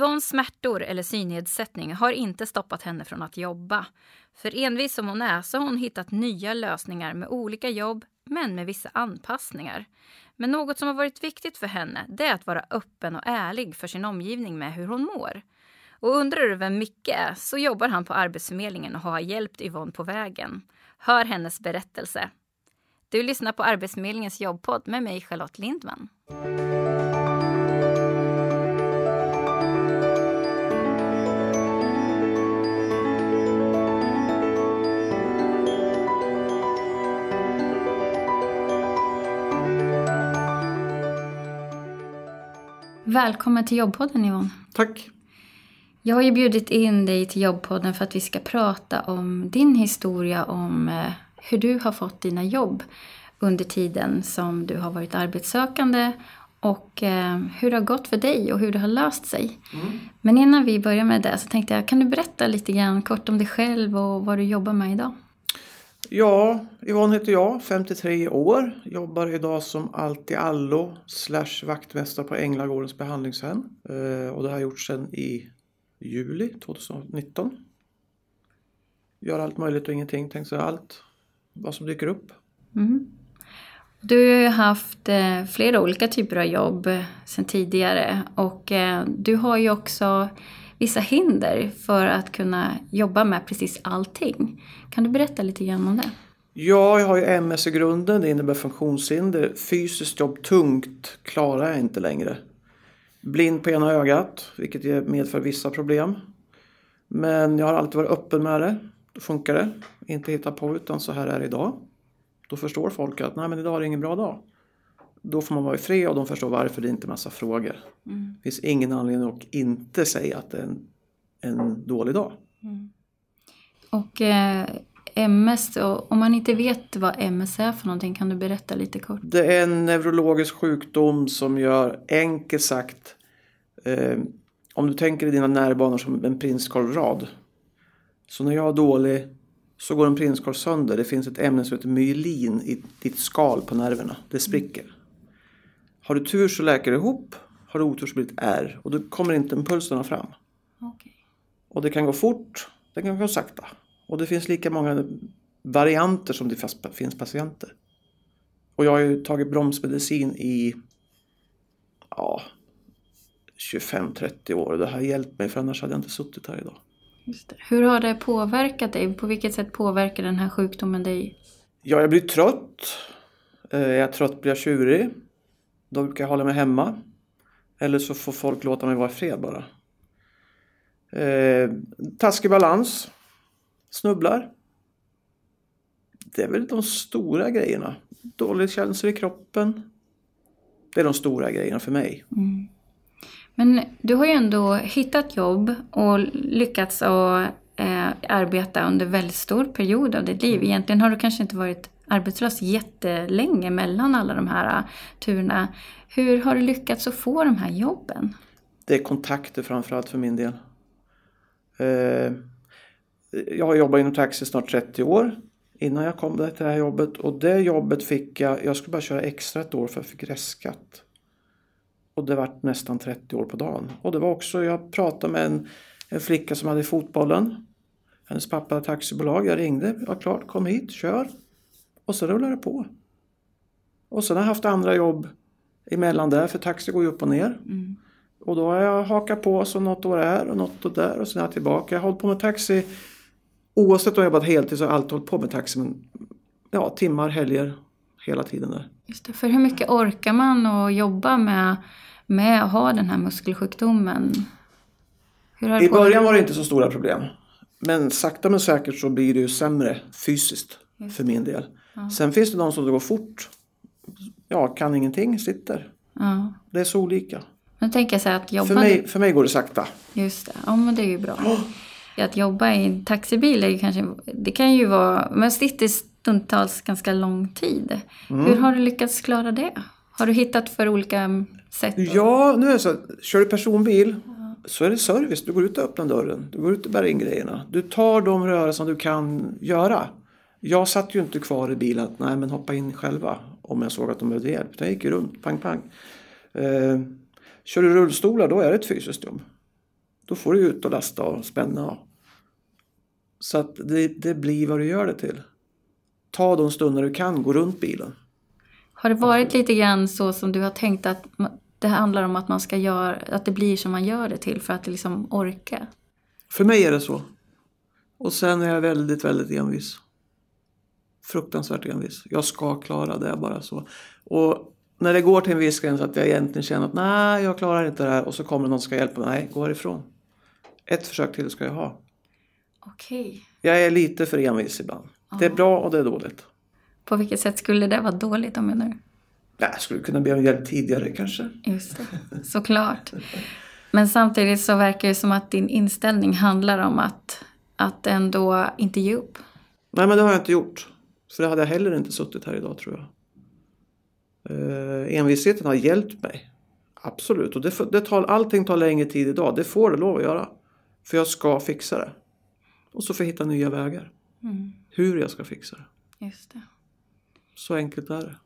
Yvonnes smärtor eller synnedsättning har inte stoppat henne från att jobba. För envis som hon är så har hon hittat nya lösningar med olika jobb, men med vissa anpassningar. Men något som har varit viktigt för henne det är att vara öppen och ärlig för sin omgivning med hur hon mår. Och undrar du vem Micke är så jobbar han på Arbetsförmedlingen och har hjälpt Yvonne på vägen. Hör hennes berättelse. Du lyssnar på Arbetsförmedlingens jobbpodd med mig Charlotte Lindman. Välkommen till jobbpodden Yvonne. Tack. Jag har ju bjudit in dig till jobbpodden för att vi ska prata om din historia om eh, hur du har fått dina jobb under tiden som du har varit arbetssökande och eh, hur det har gått för dig och hur det har löst sig. Mm. Men innan vi börjar med det så tänkte jag, kan du berätta lite grann kort om dig själv och vad du jobbar med idag? Ja, Yvonne heter jag, 53 år. Jobbar idag som allt i allo slash vaktmästare på Änglagårdens behandlingshem. Eh, och det har jag gjort sedan i juli 2019. Gör allt möjligt och ingenting, tänk sig allt. Vad som dyker upp. Mm. Du har ju haft eh, flera olika typer av jobb eh, sedan tidigare och du har ju också vissa hinder för att kunna jobba med precis allting. Kan du berätta lite grann om det? Ja, jag har ju MS i grunden. Det innebär funktionshinder. Fysiskt jobb tungt klarar jag inte längre. Blind på ena ögat, vilket medför vissa problem. Men jag har alltid varit öppen med det. Då funkar det. Inte hitta på utan så här är det idag. Då förstår folk att nej men idag är det ingen bra dag. Då får man vara i fred och de förstår varför det inte är massa frågor. Mm. Det finns ingen anledning att inte säga att det är en, en dålig dag. Mm. Och eh, MS, om man inte vet vad MS är för någonting, kan du berätta lite kort? Det är en neurologisk sjukdom som gör, enkelt sagt, eh, om du tänker i dina nervbanor som en prinskorvrad. Så när jag är dålig så går en prinskorv sönder. Det finns ett ämne som heter myelin i ditt skal på nerverna. Det spricker. Har du tur så läker det ihop. Har du otur så blir det ett R och då kommer inte impulserna fram. Okay. Och det kan gå fort, det kan gå sakta. Och det finns lika många varianter som det finns patienter. Och jag har ju tagit bromsmedicin i ja, 25-30 år. Det har hjälpt mig för annars hade jag inte suttit här idag. Hur har det påverkat dig? På vilket sätt påverkar den här sjukdomen dig? Ja, jag blir trött. Eh, är jag trött blir jag tjurig. Då brukar jag hålla mig hemma. Eller så får folk låta mig vara i fred bara. Eh, taskig balans. Snubblar. Det är väl de stora grejerna. Dålig känsla i kroppen. Det är de stora grejerna för mig. Mm. Men du har ju ändå hittat jobb och lyckats att eh, arbeta under väldigt stor period av ditt liv. Mm. Egentligen har du kanske inte varit arbetslös jättelänge mellan alla de här äh, turerna. Hur har du lyckats att få de här jobben? Det är kontakter framförallt för min del. Eh, jag har jobbat inom taxi snart 30 år innan jag kom till det här jobbet och det jobbet fick jag, jag skulle bara köra extra ett år för jag fick restskatt. Och det var nästan 30 år på dagen. Och det var också, jag pratade med en, en flicka som hade fotbollen. Hennes pappa hade taxibolag. Jag ringde, ja klart, kom hit, kör. Och så rullade det på. Och sen har jag haft andra jobb emellan där, för taxi går ju upp och ner. Mm. Och då har jag hakat på så något år här och något år där och sen är jag tillbaka. Jag har hållit på med taxi oavsett om jag jobbat heltid så har jag alltid hållit på med taxi. Men, ja, timmar, helger, hela tiden där. Just det, för hur mycket orkar man att jobba med, med att ha den här muskelsjukdomen? I början var det inte så stora problem. Men sakta men säkert så blir det ju sämre fysiskt för min del. Ja. Sen finns det de som går fort. Ja, kan ingenting, sitter. Ja. Det är så olika. Men tänker jag så att jobba... För mig, för mig går det sakta. Just det, ja men det är ju bra. Oh. Att jobba i en taxibil är ju kanske, det kan ju vara, man sitter stundtals ganska lång tid. Mm. Hur har du lyckats klara det? Har du hittat för olika sätt? Ja, nu är det så kör du personbil ja. så är det service. Du går ut och öppnar dörren, du går ut och bär in grejerna. Du tar de rörelser du kan göra. Jag satt ju inte kvar i bilen att nej men hoppa in själva om jag såg att de behövde hjälp. Jag gick ju runt, pang pang. Eh, kör du rullstolar då är det ett fysiskt. Då får du ut och lasta och spänna. Så att det, det blir vad du gör det till. Ta de stunder du kan, gå runt bilen. Har det varit lite grann så som du har tänkt att det handlar om att man ska göra, att det blir som man gör det till för att liksom orka? För mig är det så. Och sen är jag väldigt, väldigt envis. Fruktansvärt envis. Jag ska klara det, bara så. Och när det går till en viss gräns att jag egentligen känner att nej, jag klarar inte det här och så kommer någon som ska hjälpa mig. Nej, gå härifrån. Ett försök till ska jag ha. Okej. Okay. Jag är lite för envis ibland. Ja. Det är bra och det är dåligt. På vilket sätt skulle det vara dåligt om menar du? Jag skulle kunna be om hjälp tidigare kanske. Just det, såklart. Men samtidigt så verkar det som att din inställning handlar om att, att ändå inte ge upp. Nej, men det har jag inte gjort. För det hade jag heller inte suttit här idag tror jag. Eh, envisheten har hjälpt mig. Absolut. Och det, det tar, allting tar längre tid idag. Det får det lov att göra. För jag ska fixa det. Och så får jag hitta nya vägar. Mm. Hur jag ska fixa det. Just det. Så enkelt är det.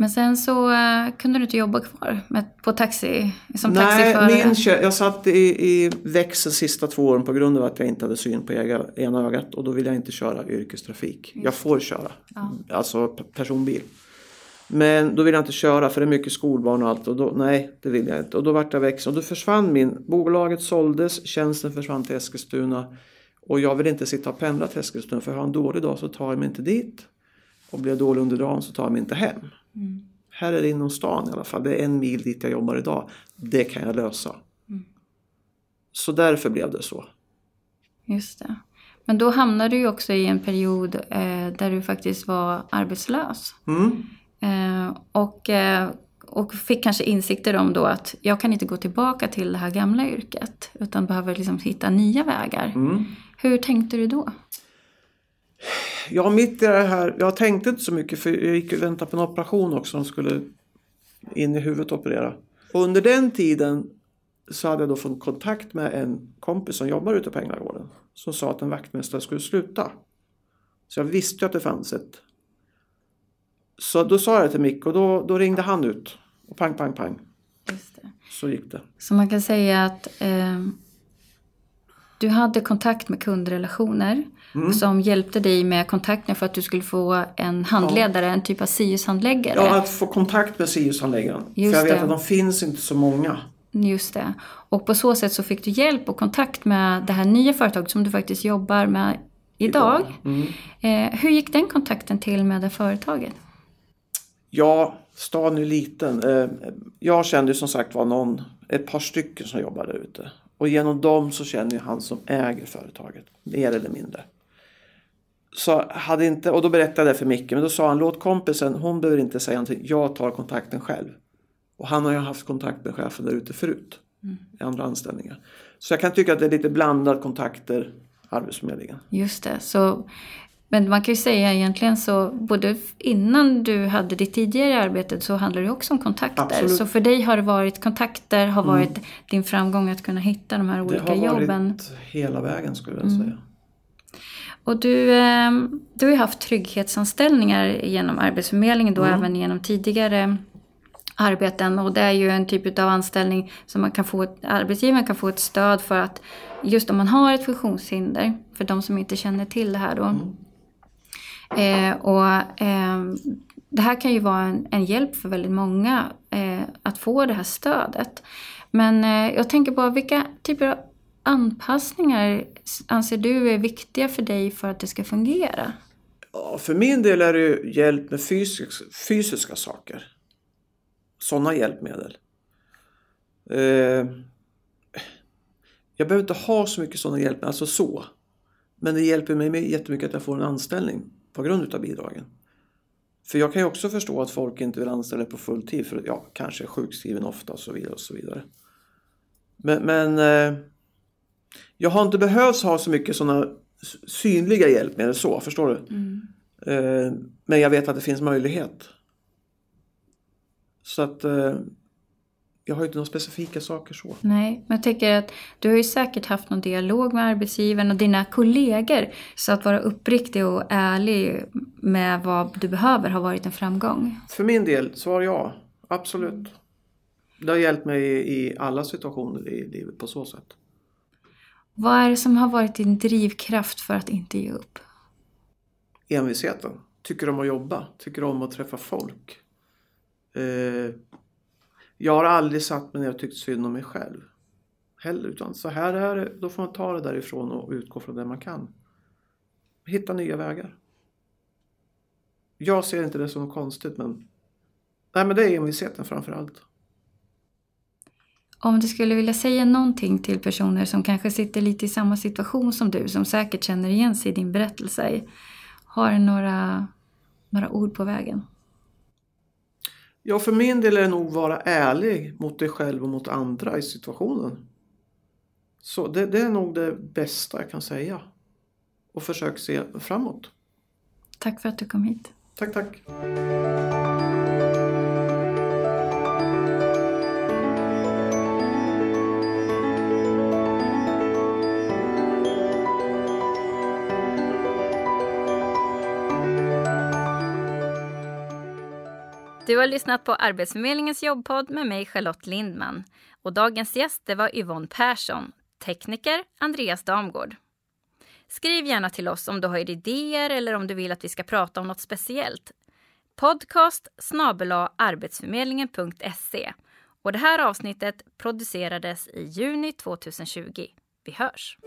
Men sen så uh, kunde du inte jobba kvar med, på taxi, som Nej, taxiförare? Min, jag satt i, i växel sista två åren på grund av att jag inte hade syn på ena ögat. Och då vill jag inte köra yrkestrafik. Just. Jag får köra, ja. alltså personbil. Men då vill jag inte köra för det är mycket skolbarn och allt. Och då, nej, det vill jag inte. Och då vart jag växel. Och då försvann min... Bolaget såldes, tjänsten försvann till Eskilstuna. Och jag vill inte sitta och pendla till Eskilstuna för har jag en dålig dag så tar jag mig inte dit. Och blir jag dålig under dagen så tar jag mig inte hem. Mm. Här är det inom stan i alla fall. Det är en mil dit jag jobbar idag. Det kan jag lösa. Mm. Så därför blev det så. Just det. Men då hamnade du ju också i en period eh, där du faktiskt var arbetslös. Mm. Eh, och, eh, och fick kanske insikter om då att jag kan inte gå tillbaka till det här gamla yrket. Utan behöver liksom hitta nya vägar. Mm. Hur tänkte du då? Ja, mitt i det här, jag tänkte inte så mycket för jag gick och väntade på en operation också. De skulle in i huvudet och operera. Och under den tiden så hade jag då fått kontakt med en kompis som jobbar ute på Änglagården. Som sa att en vaktmästare skulle sluta. Så jag visste ju att det fanns ett. Så då sa jag det till Mick och då, då ringde han ut. Och pang, pang, pang. Så gick det. Så man kan säga att eh, du hade kontakt med kundrelationer mm. som hjälpte dig med kontakten för att du skulle få en handledare, ja. en typ av SIUS-handläggare. Ja, att få kontakt med SIUS-handläggaren. För jag vet det. att de finns inte så många. Just det. Och på så sätt så fick du hjälp och kontakt med det här nya företaget som du faktiskt jobbar med idag. idag. Mm. Eh, hur gick den kontakten till med det företaget? Ja, staden är liten. Eh, jag kände som sagt var någon, ett par stycken som jobbar där ute. Och genom dem så känner ju han som äger företaget, mer eller mindre. Så hade inte, och då berättade jag det för Micke, men då sa han låt kompisen, hon behöver inte säga någonting, jag tar kontakten själv. Och han har ju haft kontakt med chefen där ute förut, mm. i andra anställningar. Så jag kan tycka att det är lite blandade kontakter, Arbetsförmedlingen. Just det, så men man kan ju säga egentligen så både innan du hade ditt tidigare arbete så handlar det också om kontakter. Absolut. Så för dig har det varit kontakter, har mm. varit din framgång att kunna hitta de här olika jobben. Det har varit hela vägen skulle jag mm. säga. Och du, ehm, du har ju haft trygghetsanställningar genom Arbetsförmedlingen då mm. även genom tidigare arbeten och det är ju en typ av anställning som man kan få, arbetsgivaren kan få ett stöd för att just om man har ett funktionshinder, för de som inte känner till det här då, mm. Eh, och eh, det här kan ju vara en, en hjälp för väldigt många eh, att få det här stödet. Men eh, jag tänker på vilka typer av anpassningar anser du är viktiga för dig för att det ska fungera? Ja, för min del är det hjälp med fysisk, fysiska saker. Sådana hjälpmedel. Eh, jag behöver inte ha så mycket sådana hjälpmedel, alltså så. Men det hjälper mig jättemycket att jag får en anställning på grund av bidragen. För jag kan ju också förstå att folk inte vill anställa på full tid för ja, kanske är sjukskriven ofta och så vidare. och så vidare. Men, men eh, jag har inte behövt ha så mycket sådana synliga hjälpmedel så, förstår du? Mm. Eh, men jag vet att det finns möjlighet. Så att eh, jag har ju inte några specifika saker så. Nej, men jag tänker att du har ju säkert haft någon dialog med arbetsgivaren och dina kollegor. Så att vara uppriktig och ärlig med vad du behöver har varit en framgång. För min del, svar ja. Absolut. Det har hjälpt mig i alla situationer i livet på så sätt. Vad är det som har varit din drivkraft för att inte ge upp? Envisheten. Tycker om att jobba. Tycker om att träffa folk. Eh, jag har aldrig satt mig ner och tyckt synd om mig själv. Heller, utan så här är det. Då får man ta det därifrån och utgå från det man kan. Hitta nya vägar. Jag ser inte det som något konstigt men Nej men det är envisheten framför allt. Om du skulle vilja säga någonting till personer som kanske sitter lite i samma situation som du, som säkert känner igen sig i din berättelse. Har du några, några ord på vägen? Ja, för min del är det nog vara ärlig mot dig själv och mot andra i situationen. Så det, det är nog det bästa jag kan säga. Och försök se framåt. Tack för att du kom hit. Tack, tack. Du har lyssnat på Arbetsförmedlingens jobbpodd med mig Charlotte Lindman. Och dagens gäst det var Yvonne Persson, tekniker Andreas Damgård. Skriv gärna till oss om du har idéer eller om du vill att vi ska prata om något speciellt. Podcast arbetsförmedlingen.se. Och det här avsnittet producerades i juni 2020. Vi hörs!